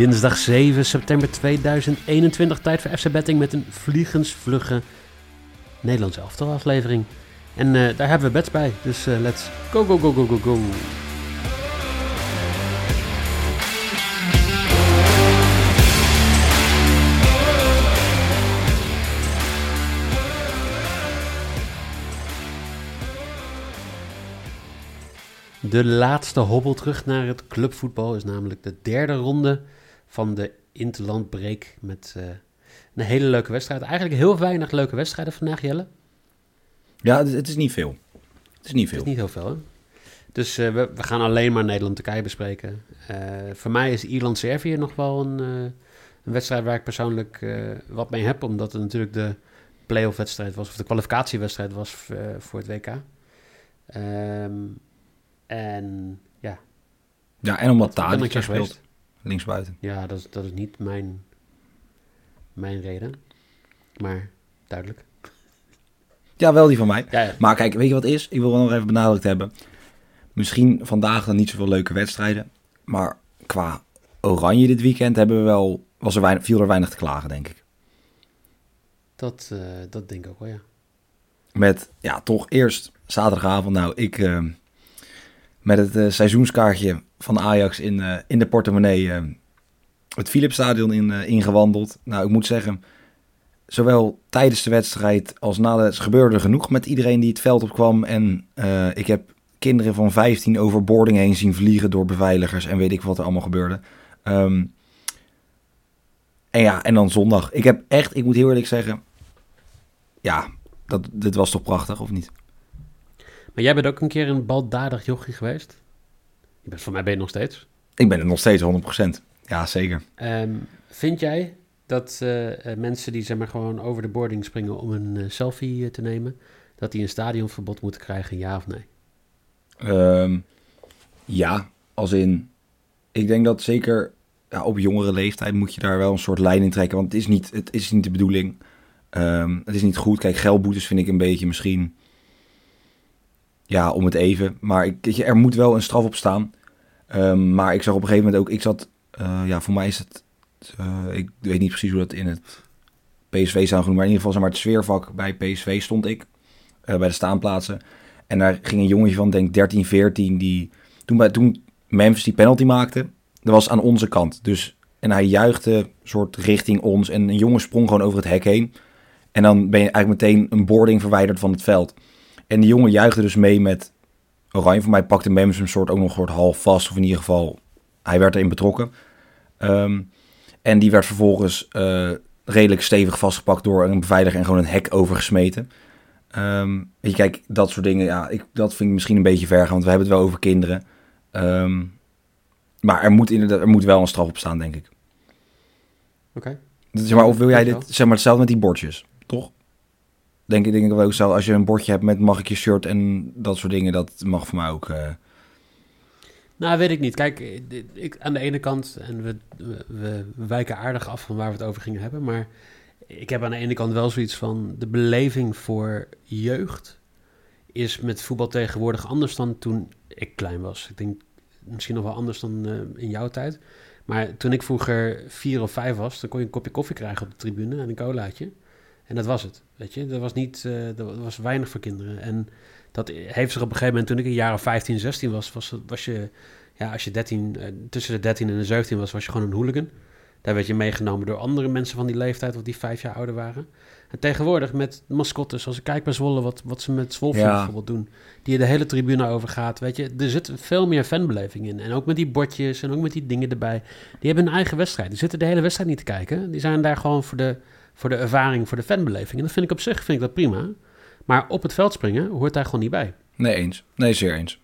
Dinsdag 7 september 2021, tijd voor FC Betting met een vliegensvlugge Nederlands elftal aflevering. En uh, daar hebben we bets bij, dus uh, let's go, go, go, go, go, go. De laatste hobbel terug naar het clubvoetbal is namelijk de derde ronde van de Interlandbreak met uh, een hele leuke wedstrijd. Eigenlijk heel weinig leuke wedstrijden vandaag, Jelle. Ja, het, is niet veel. Het is niet veel. Het is niet heel veel, hè? Dus uh, we, we, gaan alleen maar Nederland-Turkije bespreken. Uh, voor mij is Ierland-Servië nog wel een, een, wedstrijd waar ik persoonlijk wat mee heb. Omdat het natuurlijk de playoff wedstrijd was, of de kwalificatiewedstrijd was voor het WK. Um, en ja. Ja, en omdat Tadic speelt. Linksbuiten. Ja, dat, is, dat is niet mijn, mijn reden. Maar duidelijk. Ja, wel die van mij. Ja, ja. Maar kijk, weet je wat is? Ik wil wel nog even benadrukt hebben. Misschien vandaag dan niet zoveel leuke wedstrijden. Maar qua oranje dit weekend hebben we wel, was er weinig, viel er weinig te klagen, denk ik. Dat, uh, dat denk ik ook wel, ja. Met, ja, toch eerst zaterdagavond. Nou, ik, uh, met het uh, seizoenskaartje van Ajax in, uh, in de portemonnee uh, het Philipsstadion in, ingewandeld. Nou, ik moet zeggen, zowel tijdens de wedstrijd als na de gebeurde genoeg met iedereen die het veld opkwam. En ik heb kinderen van 15 over boarding heen zien vliegen door beveiligers en weet ik wat er allemaal gebeurde. Um, en ja, en dan zondag. Ik heb echt, ik moet heel eerlijk zeggen, ja, dat, dit was toch prachtig, of niet? Maar jij bent ook een keer een baldadig jochie geweest? Je bent, voor mij ben je nog steeds. Ik ben het nog steeds 100%. Ja, zeker. Um, vind jij dat uh, mensen die zeg maar gewoon over de boarding springen om een uh, selfie te nemen, dat die een stadionverbod moeten krijgen, ja of nee? Um, ja, als in, ik denk dat zeker ja, op jongere leeftijd moet je daar wel een soort lijn in trekken, want het is niet, het is niet de bedoeling. Um, het is niet goed. Kijk, geldboetes vind ik een beetje misschien ja, om het even. Maar ik, er moet wel een straf op staan. Um, maar ik zag op een gegeven moment ook, ik zat, uh, ja, voor mij is het, uh, ik weet niet precies hoe dat in het PSV zou genoemd, maar in ieder geval zeg maar het sfeervak bij PSV stond ik, uh, bij de staanplaatsen. En daar ging een jongetje van, denk 13, 14, die toen, bij, toen Memphis die penalty maakte, dat was aan onze kant. Dus, en hij juichte soort richting ons en een jongen sprong gewoon over het hek heen. En dan ben je eigenlijk meteen een boarding verwijderd van het veld. En die jongen juichte dus mee met Oranje. Voor mij pakte Mems hem soort ook nog een soort half vast. Of in ieder geval, hij werd erin betrokken. Um, en die werd vervolgens uh, redelijk stevig vastgepakt door een beveiliger en gewoon een hek overgesmeten. Um, weet je, kijk, dat soort dingen, ja, ik, dat vind ik misschien een beetje ver gaan, want we hebben het wel over kinderen. Um, maar er moet, inderdaad, er moet wel een straf op staan, denk ik. Oké. Okay. Zeg maar, of wil jij dit, zeg maar hetzelfde met die bordjes? Denk ik, denk ik wel ook zo. Als je een bordje hebt met mag ik je shirt en dat soort dingen, dat mag voor mij ook. Uh... Nou, weet ik niet. Kijk, ik, aan de ene kant, en we, we, wijken aardig af van waar we het over gingen hebben, maar ik heb aan de ene kant wel zoiets van de beleving voor jeugd is met voetbal tegenwoordig anders dan toen ik klein was. Ik denk misschien nog wel anders dan uh, in jouw tijd. Maar toen ik vroeger vier of vijf was, dan kon je een kopje koffie krijgen op de tribune en een colaatje. En dat was het. Weet je, dat was niet, uh, dat was weinig voor kinderen. En dat heeft zich op een gegeven moment, toen ik een jaar of 15, 16 was, was, was je, ja, als je 13, uh, tussen de 13 en de 17 was, was je gewoon een hooligan. Daar werd je meegenomen door andere mensen van die leeftijd, of die vijf jaar ouder waren. En tegenwoordig met mascottes, als ik kijk bij Zwolle, wat, wat ze met Zwolle ja. bijvoorbeeld doen, die je de hele tribune overgaat, weet je, er zit veel meer fanbeleving in. En ook met die bordjes en ook met die dingen erbij. Die hebben een eigen wedstrijd. Die zitten de hele wedstrijd niet te kijken. Die zijn daar gewoon voor de voor de ervaring, voor de fanbeleving. En dat vind ik op zich vind ik dat prima. Maar op het veld springen hoort daar gewoon niet bij. Nee, eens. Nee, zeer eens.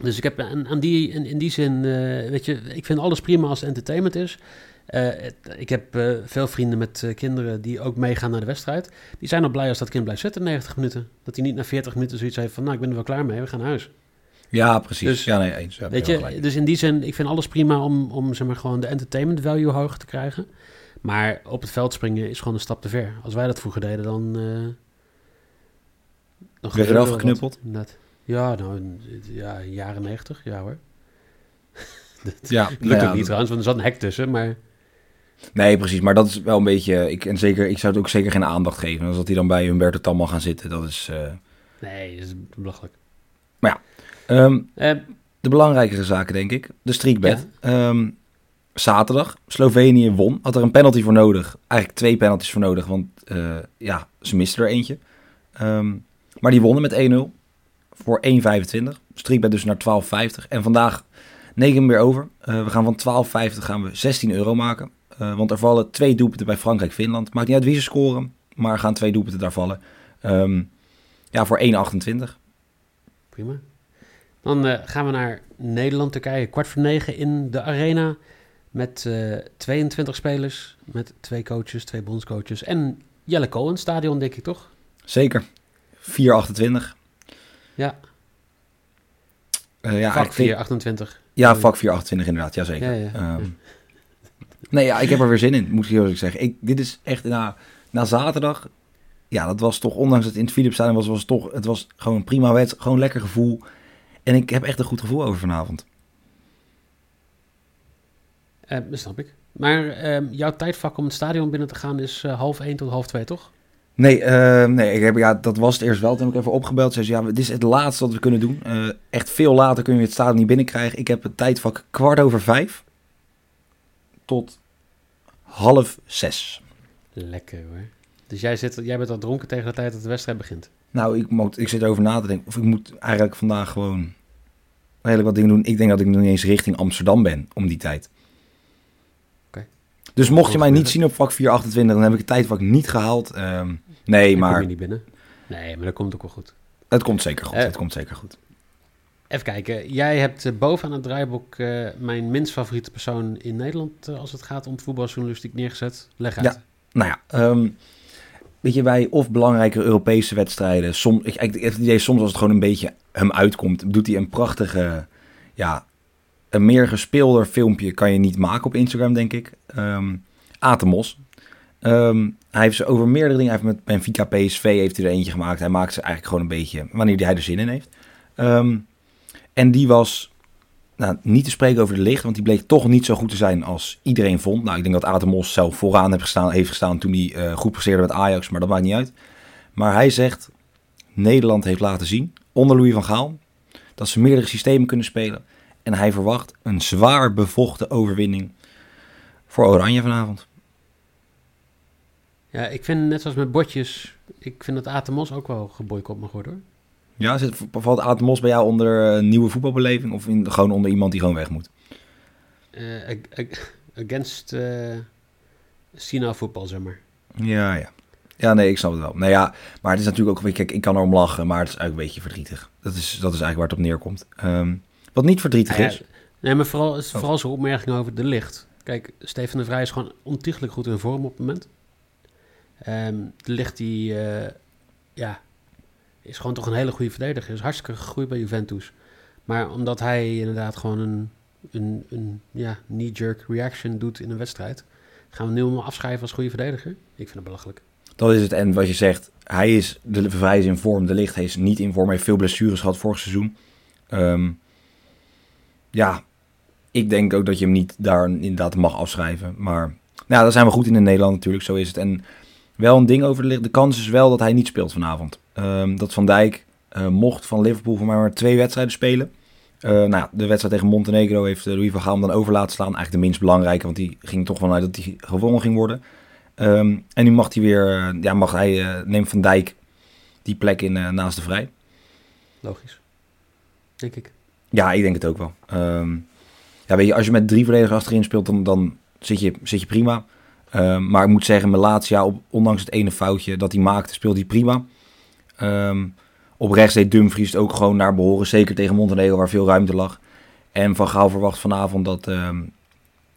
Dus ik heb aan, aan die, in, in die zin, eh, weet je, ik vind alles prima als het entertainment is. Eh, het- ik heb eh, veel vrienden met kinderen die ook meegaan naar de wedstrijd. Die zijn al blij als dat kind blijft zitten 90 minuten. Dat hij niet na 40 minuten zoiets heeft van, nou, ik ben er wel klaar mee, we gaan naar huis. Ja, precies. Dus- ja, nee, eens. Ja, Weet je, dus in die zin, ik vind alles prima om, om zeg maar, gewoon de entertainment value hoog te krijgen. Maar op het veld springen is gewoon een stap te ver. Als wij dat vroeger deden, dan... eh dan eraf er. Ja, nou, in- ja, jaren 90, ja hoor. Ja, Lukt nou ja, ook niet trouwens, want er zat een hek tussen, maar... Nee, precies. Maar dat is wel een beetje... Ik, en zeker, ik zou het ook zeker geen aandacht geven. Als dat hij dan bij Humberto Tan mag gaan zitten, dat is... eh, Nee, dat is belachelijk. ehm, Eh, de belangrijkere zaken, denk ik. De streakbet. Ehm, zaterdag. Slovenië won. Had er een penalty voor nodig. Eigenlijk twee penalties voor nodig. Want eh, ja, ze misten er eentje. Ehm, maar die wonnen met 1-0. Voor 1,25. Streakbet dus naar 12,50. En vandaag hem weer over. Eh, we gaan van 12,50 gaan we 16 euro maken. Eh, want er vallen twee doelpunten bij Frankrijk-Finland. Maakt niet uit wie ze scoren. Maar gaan twee doelpunten daar vallen. Ehm, ja, voor 1,28. prima. Dan gaan we naar Nederland-Turkije. Kwart voor negen in de arena. Met eh 22 spelers. Met twee coaches, twee bondscoaches. En Jelle Cohen, stadion denk ik toch? Zeker. 4,28. Ja, Eh, ja, vak eigenlijk 4, 28. Ja, vak 428 inderdaad, jazeker. Ja, ja. Ehm. Nee, ja, ik heb er weer zin in, moet ik heel eerlijk zeggen. Ik, dit is echt na, na zaterdag. Ja, dat was toch, ondanks dat het in het Philipsstadion was, was het toch, het was gewoon een prima wedstrijd, gewoon lekker gevoel. En ik heb echt een goed gevoel over vanavond. Eh, dat snap ik. Maar ehm, jouw tijdvak om het stadion binnen te gaan is eh, half 1 tot half 2, toch? Nee, ehm, nee ik heb, ja, dat was het eerst wel. Toen heb ik even opgebeld. Zei ze, ja, dit is het laatste wat we kunnen doen. Eh, echt veel later kun je het stadion niet binnenkrijgen. Ik heb het tijdvak kwart over vijf tot half zes. Lekker hoor. Dus jij, zit, jij bent al dronken tegen de tijd dat de wedstrijd begint. Nou, ik, moet, ik zit over na te denken. Of ik moet eigenlijk vandaag gewoon redelijk wat dingen doen. Ik denk dat ik nog niet eens richting Amsterdam ben om die tijd. Dus mocht je mij niet zien op vak 428, dan heb ik het tijdvak niet gehaald. Ehm, nee, Dan kom maar je niet binnen. Nee, maar dat komt ook wel goed. het komt zeker goed. Eh. het komt zeker goed. Even kijken. Jij hebt eh, bovenaan het draaiboek eh, mijn minst favoriete persoon in Nederland als het gaat om voetbaljournalistiek neergezet. Leg uit. Ja. Nou ja, ehm, weet je, bij of belangrijke Europese wedstrijden, som, ik, ik heb het idee soms als het gewoon een beetje hem uitkomt, doet hij een prachtige, ja, een meer gespeelder filmpje kan je niet maken op Instagram, denk ik. Ehm Atemos. Ehm, hij heeft ze over meerdere dingen, hij heeft met Benfica PSV heeft hij er eentje gemaakt. Hij maakt ze eigenlijk gewoon een beetje wanneer hij er zin in heeft. Ehm, en die was nou, niet te spreken over de licht, want die bleek toch niet zo goed te zijn als iedereen vond. Nou, ik denk dat Atemos zelf vooraan heeft gestaan, heeft gestaan toen hij eh, goed presteerde met Ajax, maar dat maakt niet uit. Maar hij zegt, Nederland heeft laten zien, onder Louis van Gaal, dat ze meerdere systemen kunnen spelen. En hij verwacht een zwaar bevochten overwinning voor Oranje vanavond. Ja, ik vind net zoals met botjes, ik vind dat Atemos ook wel geboycott mag worden hoor. Ja, zit, valt Atemos bij jou onder eh, nieuwe voetbalbeleving of in, gewoon onder iemand die gewoon weg moet? Eh, ag- ag- against eh Sina voetbal, zeg maar. Ja, ja. Ja, nee, ik snap het wel. Nou ja, maar het is natuurlijk ook, kijk, ik kan erom lachen, maar het is eigenlijk een beetje verdrietig. Dat is, dat is eigenlijk waar het op neerkomt. Ehm, wat niet verdrietig ja, is. nee, maar vooral, is Oh. vooral zijn opmerking over de licht. Kijk, Stefan de Vrij is gewoon ontiegelijk goed in vorm op het moment. Ehm, de licht die, eh, ja, is gewoon toch een hele goede verdediger. Is hartstikke gegroeid bij Juventus. Maar omdat hij inderdaad gewoon een, een, een ja, knee-jerk reaction doet in een wedstrijd, gaan we nu hem afschrijven als goede verdediger? Ik vind het belachelijk. Dat is het. En wat je zegt, hij is, de Vrij is in vorm, de Licht is niet in vorm. Hij heeft veel blessures gehad vorig seizoen. Ehm, ja, ik denk ook dat je hem niet daar inderdaad mag afschrijven. Maar nou, daar zijn we goed in in Nederland natuurlijk, zo is het. En wel een ding over de Licht. De kans is wel dat hij niet speelt vanavond. Ehm, dat Van Dijk eh, mocht van Liverpool voor mij maar twee wedstrijden spelen. Eh, nou, de wedstrijd tegen Montenegro heeft eh, Louis van Gaal dan over laten slaan. Eigenlijk de minst belangrijke, want die ging toch vanuit dat hij gewonnen ging worden. Ehm, en nu mag hij weer, ja, mag hij, neemt Van Dijk die plek in naast de Vrij. Logisch. Denk ik. Ja, ik denk het ook wel. Ehm, ja, weet je, als je met drie verdedigers achterin speelt, dan, dan zit, je, zit je prima. Ehm, maar ik moet zeggen, Malatia, op, ondanks het ene foutje dat hij maakte, speelt hij prima. Ehm, op rechts deed Dumfries ook gewoon naar behoren. Zeker tegen Montenegro, waar veel ruimte lag. En Van Gaal verwacht vanavond dat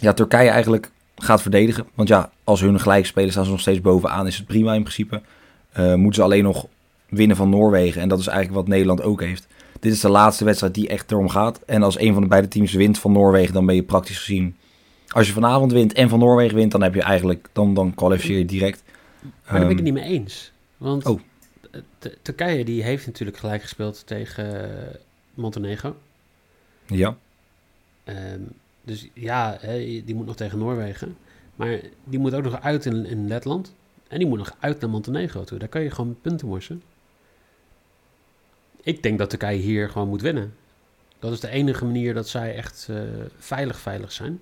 ja, Turkije eigenlijk gaat verdedigen. Want ja, als hun gelijk spelen, staan ze nog steeds bovenaan. Is het prima in principe. Moeten ze alleen nog winnen van Noorwegen. En dat is eigenlijk wat Nederland ook heeft. Dit is de laatste wedstrijd die echt erom gaat. En als een van de beide teams wint van Noorwegen, dan ben je praktisch gezien. Als je vanavond wint en van Noorwegen wint, dan heb je eigenlijk. Dan, dan kwalificeer je direct. Maar daar ben ik het niet mee eens. Want oh. Turkije die heeft natuurlijk gelijk gespeeld tegen Montenegro. Ja. Um, dus ja, die moet nog tegen Noorwegen. Maar die moet ook nog uit in, in Letland. En die moet nog uit naar Montenegro toe. Daar kan je gewoon punten morsen. Ik denk dat Turkije hier gewoon moet winnen. Dat is de enige manier dat zij echt uh, veilig veilig zijn.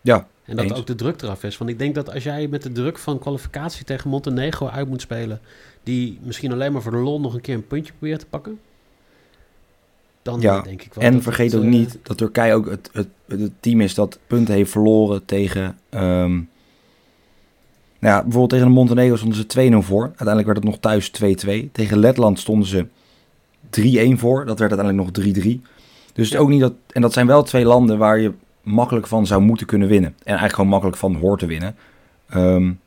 Ja, En dat ook de druk eraf is. Want ik denk dat als jij met de druk van kwalificatie tegen Montenegro uit moet spelen... die misschien alleen maar voor de lol nog een keer een puntje probeert te pakken... Dan ja, denk ik wel en vergeet ook uh, niet dat Turkije ook het, het, het, team is dat punten heeft verloren tegen... Um, nou ja, bijvoorbeeld tegen de Montenegro stonden ze 2-0 voor. Uiteindelijk werd het nog thuis 2-2. Tegen Letland stonden ze 3-1 voor. Dat werd uiteindelijk nog 3-3. Dus ja. ook niet dat. En dat zijn wel twee landen waar je makkelijk van zou moeten kunnen winnen. En eigenlijk gewoon makkelijk van hoort te winnen. Um,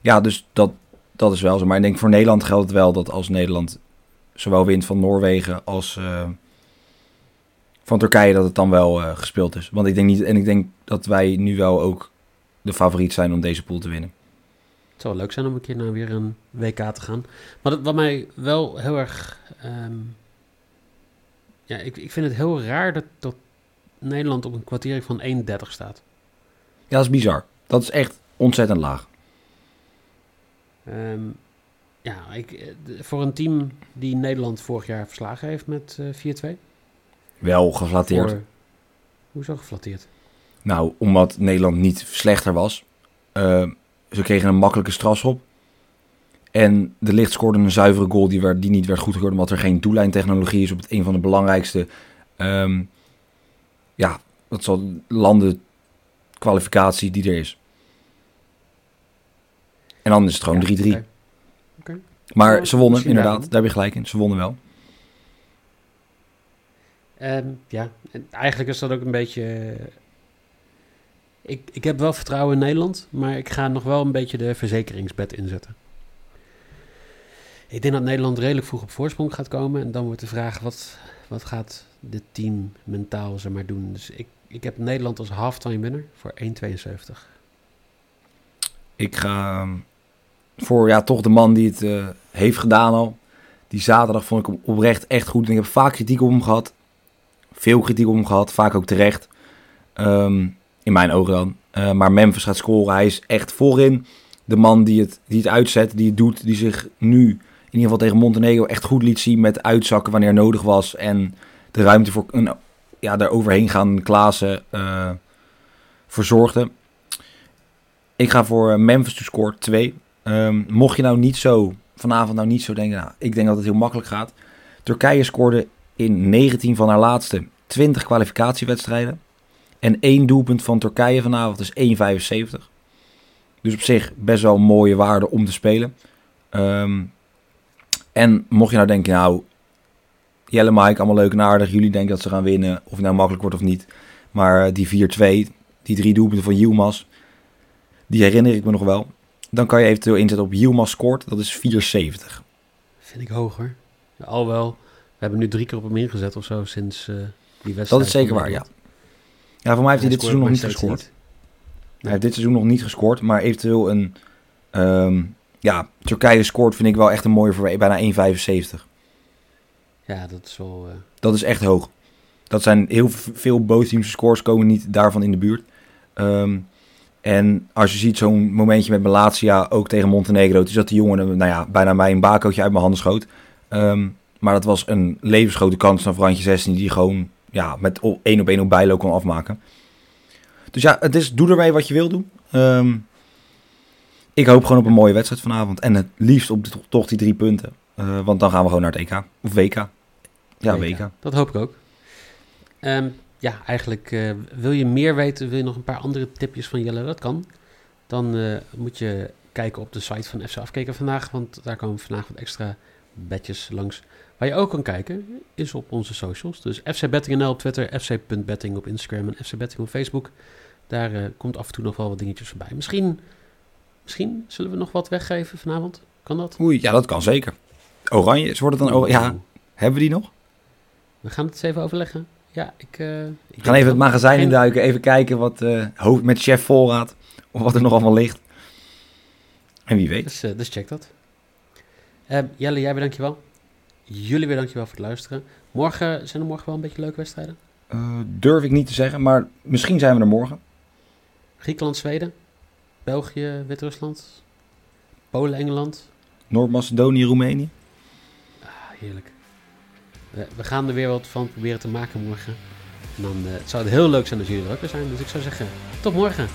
ja, dus dat, dat is wel zo. Maar ik denk voor Nederland geldt het wel dat als Nederland zowel wint van Noorwegen als uh, van Turkije, dat het dan wel uh, gespeeld is. Want ik denk niet. En ik denk dat wij nu wel ook de favoriet zijn om deze pool te winnen. Het zou leuk zijn om een keer naar weer een WK te gaan. Maar dat, wat mij wel heel erg. Um, ja, ik, ik vind het heel raar dat, dat Nederland op een kwartier van 1,30 staat. Ja, dat is bizar. Dat is echt ontzettend laag. Um, ja, ik, voor een team die Nederland vorig jaar verslagen heeft met uh, 4-2. Wel geflatteerd. Voor, hoezo geflatteerd? Nou, omdat Nederland niet slechter was. Uh, ze kregen een makkelijke strafschop. En de licht scoorde een zuivere goal die, werd, die niet werd goedgekeurd omdat er geen doellijntechnologie is op het een van de belangrijkste um, ja, wat zal landen kwalificatie die er is. En dan is het gewoon 3-3. Ja, okay. okay. Maar ze wonnen, inderdaad. Daar heb je gelijk in. Ze wonnen wel. Um, ja, en eigenlijk is dat ook een beetje ik, ik heb wel vertrouwen in Nederland, maar ik ga nog wel een beetje de verzekeringsbed inzetten. Ik denk dat Nederland redelijk vroeg op voorsprong gaat komen. En dan wordt de vraag, wat, wat gaat dit team mentaal zeg maar, doen? Dus ik, ik heb Nederland als halftime winner voor 1,72. Ik ga ehm, voor ja, toch de man die het uh, heeft gedaan al. Die zaterdag vond ik hem oprecht echt goed. En ik heb vaak kritiek op hem gehad. Veel kritiek op hem gehad, vaak ook terecht. Um, in mijn ogen dan. Uh, maar Memphis gaat scoren. Hij is echt voorin de man die het, die het uitzet, die het doet. Die zich nu in ieder geval tegen Montenegro echt goed liet zien met uitzakken wanneer nodig was. En de ruimte voor een, ja, daar overheen gaan Klaassen uh, verzorgde. Ik ga voor Memphis to score 2. Um, mocht je nou niet zo vanavond nou niet zo denken, nou, ik denk dat het heel makkelijk gaat. Turkije scoorde in 19 van haar laatste 20 kwalificatiewedstrijden. En één doelpunt van Turkije vanavond is 1,75. Dus op zich best wel een mooie waarde om te spelen. Um, en mocht je nou denken, nou, Jelle Mike, allemaal leuk en aardig. Jullie denken dat ze gaan winnen, of het nou makkelijk wordt of niet. Maar eh, die 4-2, die drie doelpunten van Yilmaz, die herinner ik me nog wel. Dan kan je eventueel inzetten op Yilmaz scoort, dat is 4,70. Vind ik hoger. Ja, al wel, we hebben nu drie keer op hem ingezet of zo sinds uh, die wedstrijd. Dat is zeker waar, ja. Ja, voor mij heeft hij, dit seizoen nog niet gescoord. Hij heeft dit seizoen nog niet gescoord, maar eventueel een... Um, ja, Turkije scoort vind ik wel echt een mooie voor bijna 1,75. Ja, dat is wel... Uh... Dat is echt hoog. Dat zijn heel veel bootteams scores komen niet daarvan in de buurt. Um, en als je ziet zo'n momentje met Malatia, ook tegen Montenegro, is dat die jongen nou ja, bijna mij een bakootje uit mijn handen schoot. Um, maar dat was een levensgrote kans van Frantje 16 die gewoon ja, met één op één op bijlo kon afmaken. Dus ja, het is, doe ermee wat je wil doen. Um, ik hoop gewoon op een mooie wedstrijd vanavond. En het liefst op de, toch die drie punten. Uh, want dan gaan we gewoon naar het EK. Of WK. Ja, WK. WK. Dat hoop ik ook. Um, ja, eigenlijk uh, wil je meer weten, wil je nog een paar andere tipjes van Jelle, dat kan. Dan uh, moet je kijken op de site van FC Afkeken vandaag. Want daar komen vandaag wat extra bedjes langs. Waar je ook kan kijken, is op onze socials. Dus FC Betting op Twitter, fc.betting op Instagram en FC Betting op Facebook. Daar uh, komt af en toe nog wel wat dingetjes voorbij. Misschien, misschien zullen we nog wat weggeven vanavond. Kan dat? Oei, ja, dat kan zeker. Oranje, wordt het dan oranje? Ja, hebben we die nog? We gaan het eens even overleggen. Ja, ik... Uh, ik we gaan even het magazijn geen... induiken, even kijken wat uh, hoofd met chef voorraad, of wat er nog allemaal ligt. En wie weet. Dus, dus check dat. Jelle, jij bedankt je wel. Jullie weer dankjewel voor het luisteren. Morgen, zijn er morgen wel een beetje leuke wedstrijden? Uh, durf ik niet te zeggen, maar misschien zijn we er morgen. Griekenland, Zweden, België, Wit-Rusland, Polen, Engeland. Noord-Macedonië, Roemenië. Ah, heerlijk. We, we, gaan er weer wat van proberen te maken morgen. En dan uh, zou het heel leuk zijn als jullie er ook zijn. Dus ik zou zeggen, tot morgen.